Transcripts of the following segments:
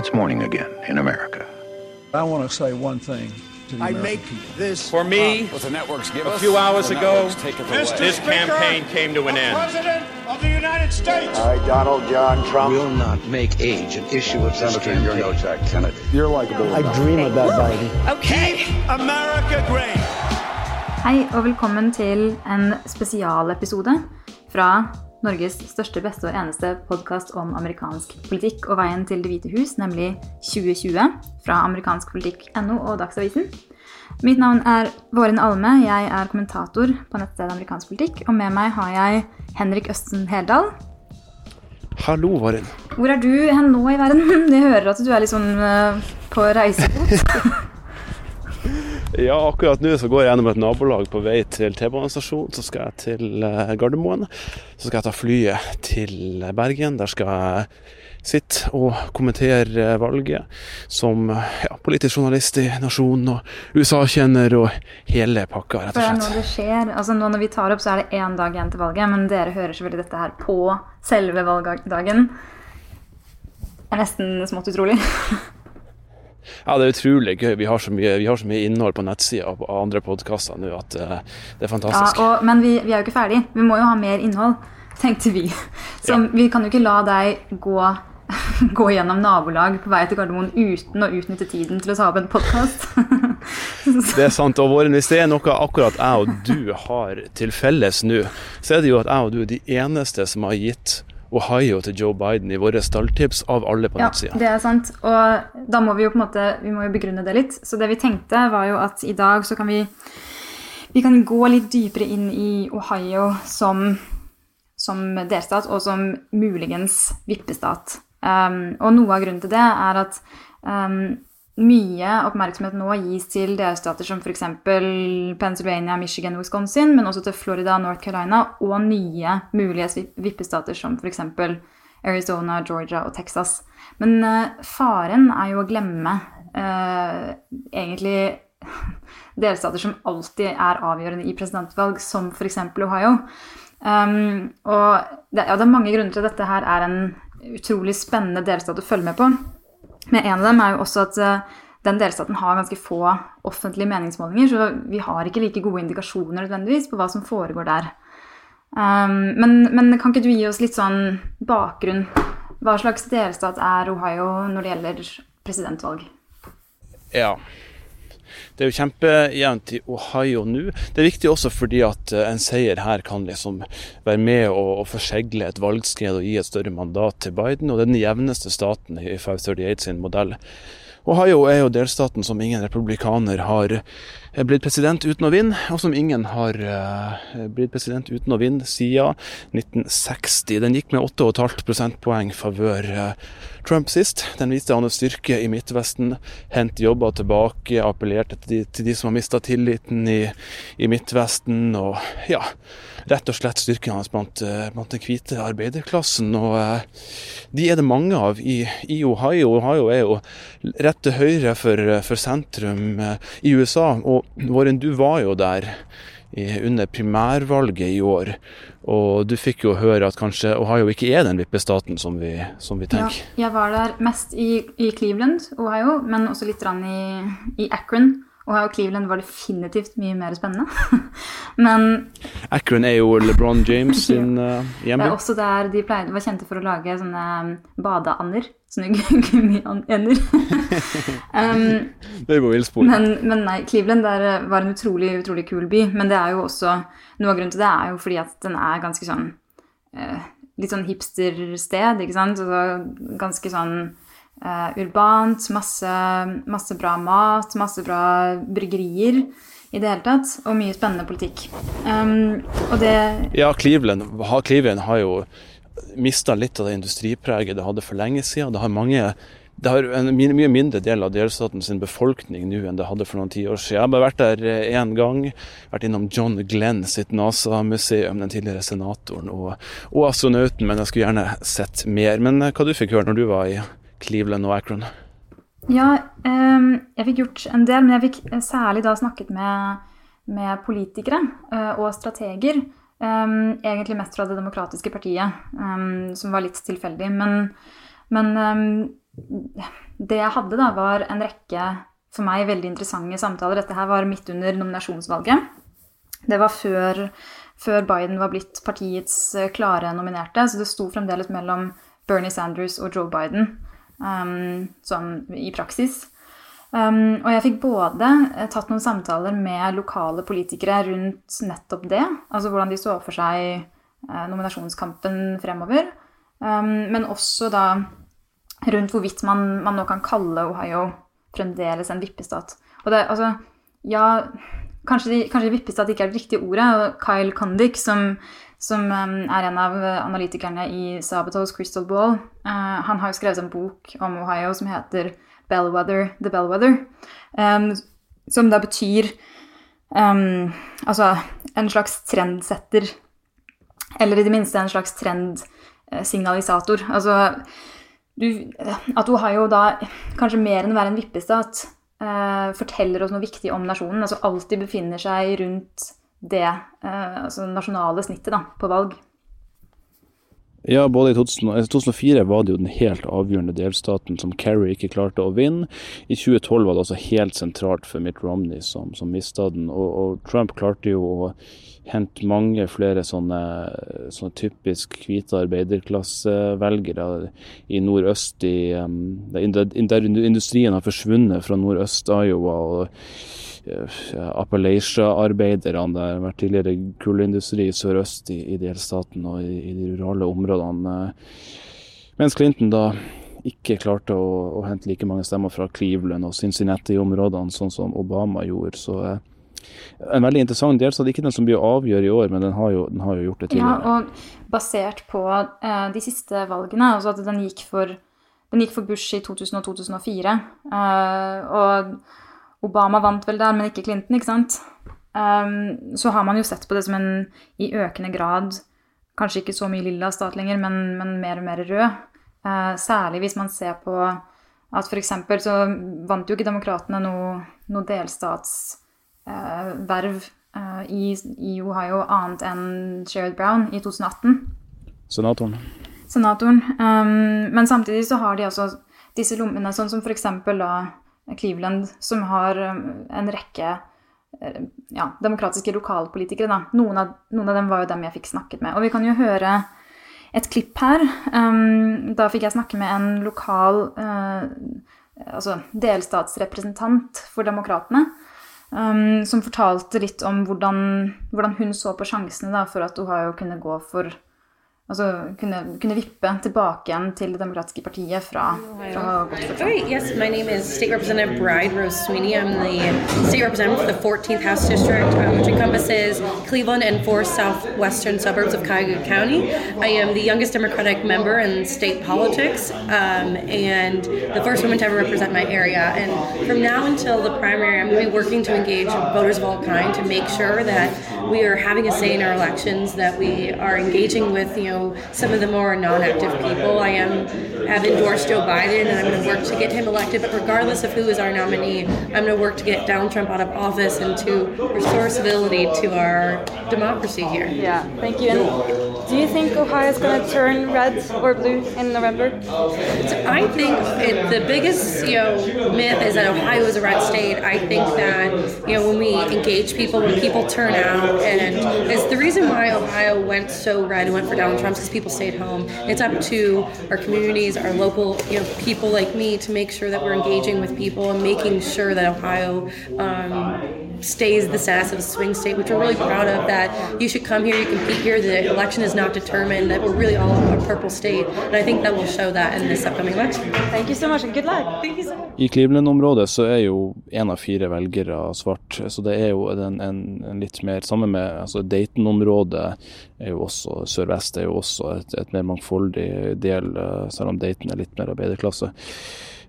It's morning again in America. I want to say one thing to the I American make people. this For me, What the networks give a us, few hours the ago, networks take it away. this campaign came to an end. President of the United States. I, Donald John Trump. will not make age an issue of this Senator, you're no. Jack Kennedy. You're likable. I dream about Biden. Keep America great. Hei og velkommen til en spesialepisode fra Norges største, beste og eneste podkast om amerikansk politikk og veien til Det hvite hus, nemlig 2020, fra amerikanskpolitikk.no og Dagsavisen. Mitt navn er Våren Alme, jeg er kommentator på nettstedet Amerikansk politikk, og med meg har jeg Henrik Østen Heldal. Hallo, Vårin. Hvor er du hen nå i verden? Jeg hører at du er litt sånn eh, på reisefot. Ja, akkurat nå så går jeg gjennom et nabolag på vei til T-banestasjonen. Så skal jeg til eh, Gardermoen. Så skal jeg ta flyet til Bergen. Der skal jeg sitte og kommentere valget som ja, politisk journalist i Nasjonen og USA-kjenner og hele pakka, rett og slett. For og nå slett. det skjer. Altså nå når vi tar opp, så er det én dag igjen til valget, men dere hører selvfølgelig dette her på selve valgdagen. Det er nesten smått utrolig. Ja, det er utrolig gøy. Vi har så mye, vi har så mye innhold på nettsida og på andre podkaster nå at uh, det er Ja, fantastisk. og, men vi, vi er jo ikke ferdig. Vi må jo ha mer innhold, tenkte vi. Så Ja. vi kan jo ikke la deg gå, gå gjennom nabolag på vei til Gardermoen uten å utnytte tiden til å ta opp en podkast. Det er sant. Og Våren, hvis det er noe akkurat jeg og du har til felles nå, så er det jo at jeg og du er de eneste som har gitt Ohio til Joe Biden i våre stalltips av alle på Ja, nettsida. det er sant. Og da må vi jo på en måte vi må jo begrunne det litt. Så det vi tenkte, var jo at i dag så kan vi vi kan gå litt dypere inn i Ohio som, som delstat og som muligens vippestat. Um, og noe av grunnen til det er at um, mye oppmerksomhet nå gis til delstater som f.eks. Pennsylvania, Michigan Wisconsin, men også til Florida, North Carolina og nye mulige vippestater som f.eks. Arizona, Georgia og Texas. Men uh, faren er jo å glemme uh, egentlig delstater som alltid er avgjørende i presidentvalg, som f.eks. Ohio. Um, og det, ja, det er mange grunner til at dette her er en utrolig spennende delstat å følge med på. Men en av dem er jo også at eh, den delstaten har ganske få offentlige meningsmålinger, så vi har ikke like gode indikasjoner nødvendigvis på hva som foregår der. Um, men, men kan ikke du gi oss litt sånn bakgrunn? Hva slags delstat er Ohio når det gjelder presidentvalg? Ja. Det er jo kjempejevnt i Ohio nå. Det er viktig også fordi at eh, en seier her kan liksom være med å, å forsegle et valgskred og gi et større mandat til Biden, og det er den jevneste staten i 538 sin modell. Ohio er jo delstaten som ingen republikaner har blitt president uten å vinne, og som ingen har eh, blitt president uten å vinne siden 1960. Den gikk med 8,5 prosentpoeng favør eh, Trump sist. Den viste hans styrke i Midtvesten, hent jobber tilbake, appellerte til de, til de som har mista tilliten i, i Midtvesten, og ja, rett og slett styrken hans blant, eh, blant den hvite arbeiderklassen. Og eh, de er det mange av i, i Ohio. Ohio er jo rett til høyre for, for sentrum eh, i USA, og Våren, du var jo der under primærvalget i år. Og du fikk jo høre at kanskje Ohio ikke er den vippestaten som vi, som vi Ja, tenker. jeg var der mest i, i Cleveland, Ohio, men også litt i, i Akron. Ohio Cleveland var definitivt mye mer spennende. men Akron er jo LeBron James sin uh, det er også der de pleide, var kjente for å lage sånne um, badeander. Sånne gummiender. um, Det jo villspor. Men, men nei, Cleveland eh, var en utrolig, utrolig kul by. Men det er jo også Noe av grunnen til det er jo fordi at den er ganske sånn uh, Litt sånn hipstersted, ikke sant. Altså, ganske sånn uh, urbant. Masse, masse bra mat, masse bra bryggerier i det hele tatt. Og mye spennende politikk. Um, og det Ja, Cleveland, har- Cleveland har jo mista litt av det industripreget det hadde for lenge siden. Det har mange det har en mye mindre del av delstaten sin befolkning nå enn det hadde for noen tiår siden. Jeg har bare vært der én gang. Vært innom John Glenn sitt NASA-museum, den tidligere senatoren og, og astronauten, men jeg skulle gjerne sett mer. Men eh, hva du fikk høre når du var i Cleveland og Akron? Ja, ehm, jeg fikk gjort en del, men jeg fikk eh, særlig da snakket med, med politikere eh, og strateger. Ehm, egentlig mest fra Det demokratiske partiet, um, som var litt tilfeldig. Men, men um, det jeg hadde, da, var en rekke for meg veldig interessante samtaler. Dette her var midt under nominasjonsvalget. Det var før, før Biden var blitt partiets eh, klare nominerte, så det sto fremdeles mellom Bernie Sanders og Joe Biden um, sånn i praksis. Um, og jeg fikk både eh, tatt noen samtaler med lokale politikere rundt nettopp det, altså hvordan de så for seg eh, nominasjonskampen fremover, um, men også da rundt hvorvidt man, man, nå kan kalle Ohio fremdeles en vippestat. Og det, altså, ja, kanskje, de, kanskje vippestat ikke er det riktige ordet. og Kyle Condick, som, som um, er en av analytikerne i Sabatos Crystal Ball, uh, han har jo skrevet en bok om Ohio som heter Bellwether, The Bellwether, um, som da betyr um, altså en slags trendsetter. Eller i det minste en slags trendsignalisator. Altså du, at Ohio da, kanskje mer enn å være en vippestat, uh, forteller oss noe viktig om nasjonen. Altså alltid befinner seg rundt det uh, altså nasjonale snittet da, på valg. Ja, både i 2004 var det jo den helt avgjørende delstaten som Kerry ikke klarte å vinne. I 2012 var det altså helt sentralt for Mitt Romney som, som mista den. Og, og, Trump klarte jo å hente mange flere sånne, sånne typisk hvite arbeiderklassevelgere i nordøst, i, der industrien har forsvunnet fra nordøst-Iowa. og Appalachia-arbeiderne. Det har vært tidligere kullindustri sørøst i, i delstaten og i, i, de rurale områdene. Mens Clinton da ikke klarte å, å, hente like mange stemmer fra Cleveland og Cincinnati-områdene, sånn som Obama gjorde. Så eh, en veldig interessant delstat. Ikke den som blir å avgjøre i år, men den har jo, den har jo gjort det tidligere. Ja, og basert på eh, de siste valgene, altså at den gikk for, den gikk for Bush i 2000 og 2004. Eh, og Obama vant vel der, men ikke Clinton, ikke sant? Um, så har man jo sett på det som en i økende grad Kanskje ikke så mye lilla stat lenger, men, men mer og mer rød. Uh, særlig hvis man ser på at f.eks. så vant jo ikke demokratene noe, noe delstatsverv uh, uh, i, i, Ohio annet enn Sherrod Brown i 2018. Senatoren. Senatoren. Um, men samtidig så har de altså disse lommene, sånn som f.eks. da Cleveland, som har um, en rekke eh, ja, demokratiske lokalpolitikere. Da. Noen, av, noen av dem var jo dem jeg fikk snakket med. Og vi kan jo høre et klipp her. Um, da fikk jeg snakke med en lokal uh, altså delstatsrepresentant for Demokratene. Um, som fortalte litt om hvordan, hvordan hun så på sjansene da, for at Ohio kunne gå for altså kunne, kunne vippe tilbake igjen til Det demokratiske partiet fra. Yes, my name is State Representative Bride Rose Sweeney. I'm the state representative for the 14th House District, um, which encompasses Cleveland and four southwestern suburbs of Cuyahoga County. I am the youngest Democratic member in state politics um, and the first woman to ever represent my area. And from now until the primary, I'm going to be working to engage voters of all kind to make sure that we are having a say in our elections, that we are engaging with, you know, some of the more non-active people. I am have endorsed Joe Biden, and I'm going to work to get him elected. But regardless of who is our nominee, I'm going to work to get Donald Trump out of office and to restore civility to our democracy here. Yeah, thank you. And do you think Ohio is going to turn red or blue in November? So I think it, the biggest you know myth is that Ohio is a red state. I think that you know when we engage people, when people turn out, and it's the reason why Ohio went so red and went for Donald Trump because people stayed home. It's up to our communities, our local you know people like me to make sure that we're engaging with people and making sure that Ohio um, stays the status of a swing state, which we're really proud of. That you should come here, you compete here. The election is not determined. That we're really all a purple state, and I think that will show that in this upcoming election. Thank you so much and good luck. Thank you so much. I Cleveland-området så er jo én av fire velgere svart, så det er jo en, en, en litt mer Sammen med altså Dayton-området er jo også sørvest er jo også et, et mer mangfoldig del, eh, selv om Dayton er litt mer arbeiderklasse.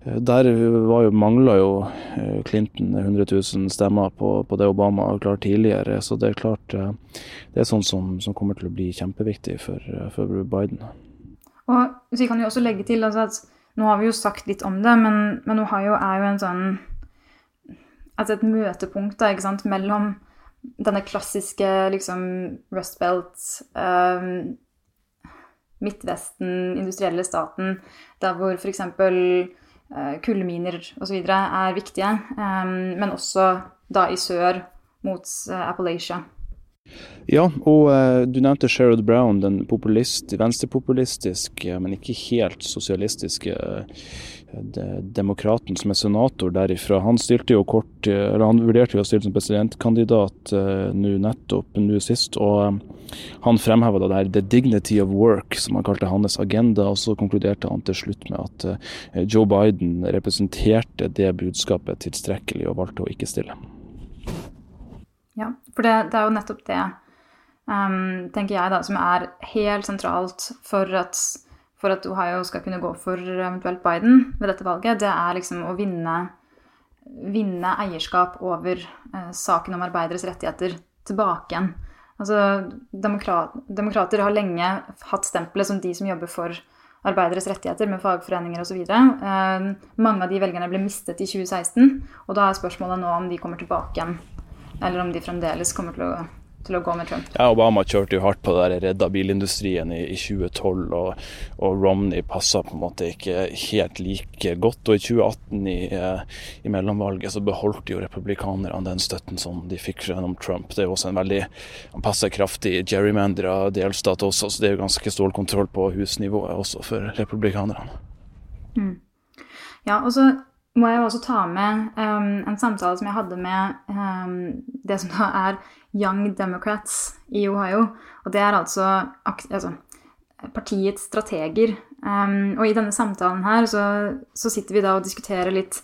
Eh, der var jo, mangla jo eh, Clinton 100 000 stemmer på, på det Obama har klart tidligere. Så det er klart det er sånn som, som kommer til å bli kjempeviktig for, for Biden. Og Vi kan jo også legge til altså at nå har vi jo sagt litt om det, men, men Ohio er jo en sånn altså et møtepunkt da, mellom denne klassiske liksom Rust Belt, um, Midtvesten, industrielle staten, der hvor f.eks. uh, kullminer osv. er viktige. Um, men også da i sør mot uh, Appalachia. Ja, og uh, du nevnte Sherrod Brown, den populist, venstrepopulistiske, men ikke helt sosialistiske demokraten som er senator derifra. Han stilte jo kort, eller han vurderte jo å stille som presidentkandidat nå nettopp, nå sist. og Han fremheva det her 'the dignity of work', som han kalte hans agenda. og Så konkluderte han til slutt med at Joe Biden representerte det budskapet tilstrekkelig, og valgte å ikke stille. Ja, for det, det er jo nettopp det, um, tenker jeg, da, som er helt sentralt for at, for at Ohio skal kunne gå for eventuelt Biden ved dette valget. Det er liksom å vinne, vinne eierskap over uh, saken om arbeideres rettigheter tilbake igjen. Altså, demokrat, demokrater har lenge hatt stempelet som de som jobber for arbeideres rettigheter med fagforeninger osv. Eh, mange av de velgerne ble mistet i 2016, og da er spørsmålet nå om de kommer tilbake igjen eller om de fremdeles kommer til å, til å gå med Trump. Ja, Obama kjørte jo hardt på det der redda bilindustrien i, i 2012, og, og, Romney passa på en måte ikke helt like godt. Og i 2018, i, eh, i mellomvalget, så beholdt jo republikanerne den støtten som de fikk gjennom Trump. Det er jo også en veldig Han passer kraftig gerrymandera delstat også, så det er jo ganske stålkontroll på husnivået også for republikanerne. Mm. Ja, og så må jeg også ta med um, en samtale som jeg hadde med um, det som da er Young Democrats i Ohio. Og det er altså, altså partiets strateger. Um, og i denne samtalen her så, så, sitter vi da og diskuterer litt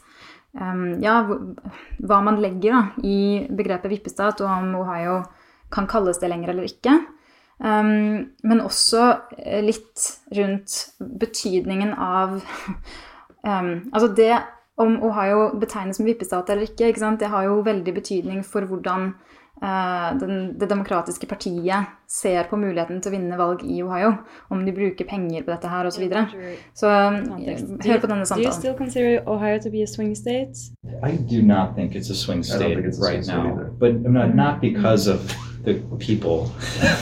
ja, hva man legger da, i begrepet vippestat, og om Ohio kan kalles det lenger eller ikke. men også litt rundt betydningen av Altså det om Ohio betegnes som vippestat eller ikke, ikke det har jo veldig betydning for hvordan uh, den, det demokratiske partiet ser på muligheten til å vinne valg i Ohio. Om de bruker penger på dette her osv. Så, videre. så um, hør på denne samtalen. Do you still consider Ohio to be a swing state? I do not think it's a swing state right now, either. but not, not because of the people,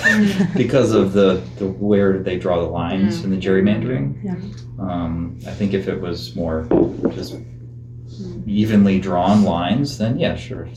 because of the, the where they draw the lines mm. and the gerrymandering. Yeah. Um, I think if it was more just evenly drawn lines, then yeah, sure.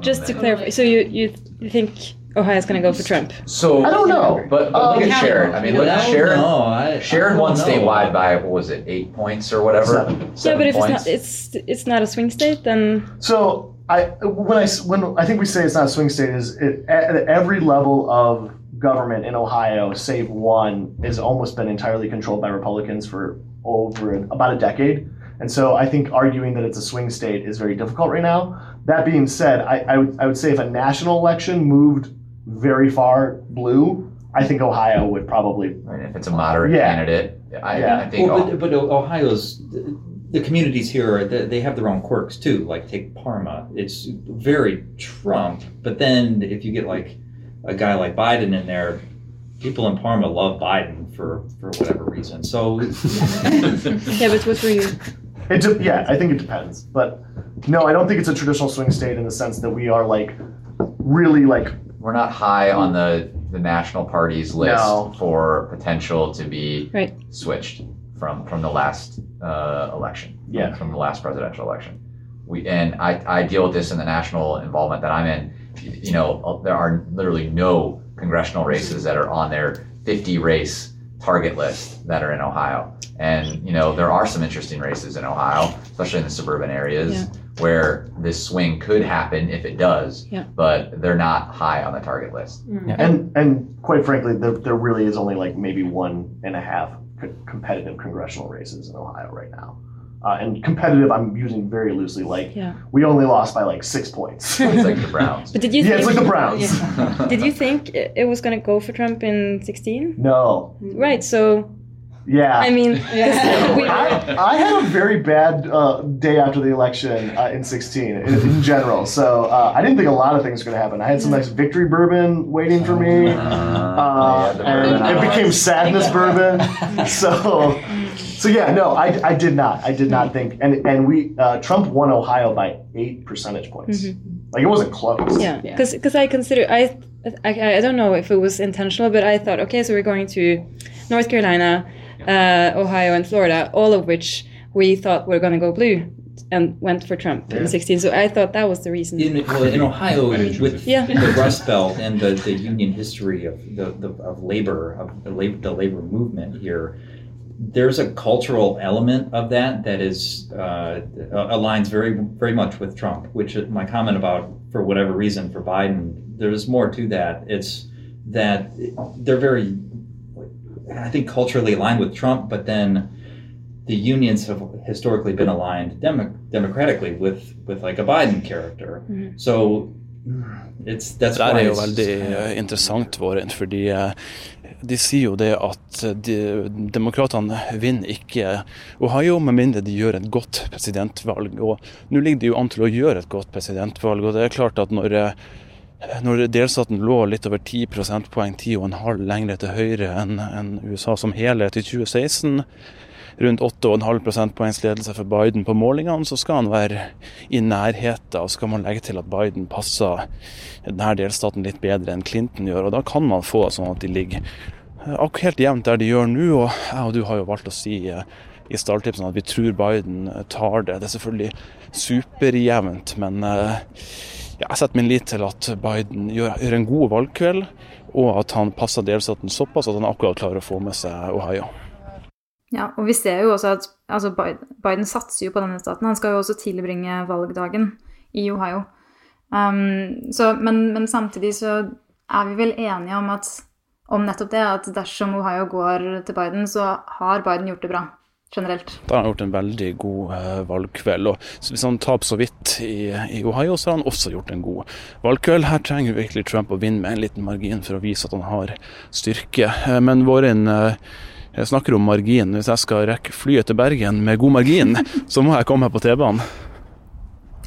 Just to clarify, so you you, you think Ohio's going to go for Trump? So I don't know, but, but look at um, Sharon. I mean, look at Sharon. No, I, Sharon won statewide by what was it, eight points or whatever? Seven. Seven yeah, but if points. it's not, it's it's not a swing state, then. So I when I when I think we say it's not a swing state is it, at every level of government in Ohio, save one, has almost been entirely controlled by Republicans for over about a decade. And so I think arguing that it's a swing state is very difficult right now. That being said, I, I, would, I would say if a national election moved very far blue, I think Ohio would probably. Right, if it's a moderate yeah. candidate, I, yeah. I think. Well, but, but Ohio's the communities here are they have their own quirks too. Like take Parma, it's very Trump, but then if you get like a guy like Biden in there, people in Parma love Biden for for whatever reason. So yeah, but what were you? It de- yeah, I think it depends. But no, I don't think it's a traditional swing state in the sense that we are like really like we're not high on the the national party's list No. for potential to be Right. switched from from the last uh, election. Yeah. From the last presidential election. We and I I deal with this in the national involvement that I'm in. You know, there are literally no congressional races that are on their 50 race target list that are in Ohio. And you know, there are some interesting races in Ohio, especially in the suburban areas, Yeah. where this swing could happen if it does. Yeah. But they're not high on the target list. Mm. and and quite frankly, there, there really is only like maybe one and a half co- competitive congressional races in Ohio right now. Uh, and competitive, I'm using very loosely. Like Yeah. we only lost by like six points. It's like the Browns. But did you? yeah, think, it's like the Browns. Yeah. Did you think it it was going to go for Trump in 16? No. Right. So Yeah. I mean, we, I, I had a very bad uh, day after the election uh, in 16 in, in general. So uh, I didn't think a lot of things were going to happen. I had some nice victory bourbon waiting for me, uh, the and it became sadness bourbon. So, so yeah, no, I, I did not. I did not think, and and we uh, Trump won Ohio by eight percentage points. Like it wasn't close. yeah, because I consider I, I I don't know if it was intentional, but I thought okay, so we're going to North Carolina, uh, Ohio, and Florida, all of which we thought were going to go blue and went for Trump Yeah. in 16. So I thought that was the reason. In, well, in Ohio, with Yeah. the Rust Belt and the, the union history of the, the of labor of the labor, the labor movement here, there's a cultural element of that that is uh, aligns very very much with Trump. Which my comment about for whatever reason for Biden, there's more to that. It's that they're very, I think, culturally aligned with Trump, but then the unions have historically been aligned demo- democratically with with like a Biden character. Mhm. So it's that's Det why er jo it's- veldig interessant, Våren, fordi eh, de sier jo det at eh, de, demokratene vinner ikke Ohio med mindre de gjør et godt presidentvalg. Og nå ligger de jo an til å gjøre et godt presidentvalg, og det er klart at når eh, når delstaten lå litt over 10 prosentpoeng, 10,5 lenger til høyre enn en USA som helhet i 2016, rundt 8,5 prosentpoengs ledelse for Biden på målingene, så skal han være i nærheten. Og skal man legge til at Biden passer denne delstaten litt bedre enn Clinton gjør, og da kan man få sånn at de ligger helt jevnt der de gjør nå. Og jeg og du har jo valgt å si eh, i stalltipsene at vi tror Biden eh, tar det. Det er selvfølgelig superjevnt, men eh, jeg setter min lit til at Biden gjør, gjør en god valgkveld, og at han passer delstaten såpass at han akkurat klarer å få med seg Ohio. Ja, og vi ser jo også at altså Biden, Biden satser jo på denne staten. Han skal jo også tilbringe valgdagen i Ohio. Um, så, men, men samtidig så er vi vel enige om, at, om nettopp det, at dersom Ohio går til Biden, så har Biden gjort det bra generelt. Da har han gjort en veldig god eh, valgkveld. og Hvis han taper så vidt i, i Ohio, så har han også gjort en god valgkveld. Her trenger virkelig Trump å vinne med en liten margin for å vise at han har styrke. Eh, men Vårin eh, snakker om margin. Hvis jeg skal rekke flyet til Bergen med god margin, så må jeg komme her på T-banen.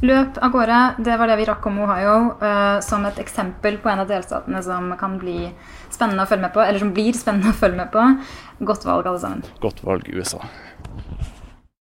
Løp av gårde, det var det vi rakk om Ohio, uh, som et eksempel på en av delstatene som kan bli spennende å følge med på, eller som blir spennende å følge med på. Godt valg, alle sammen. Godt valg, USA.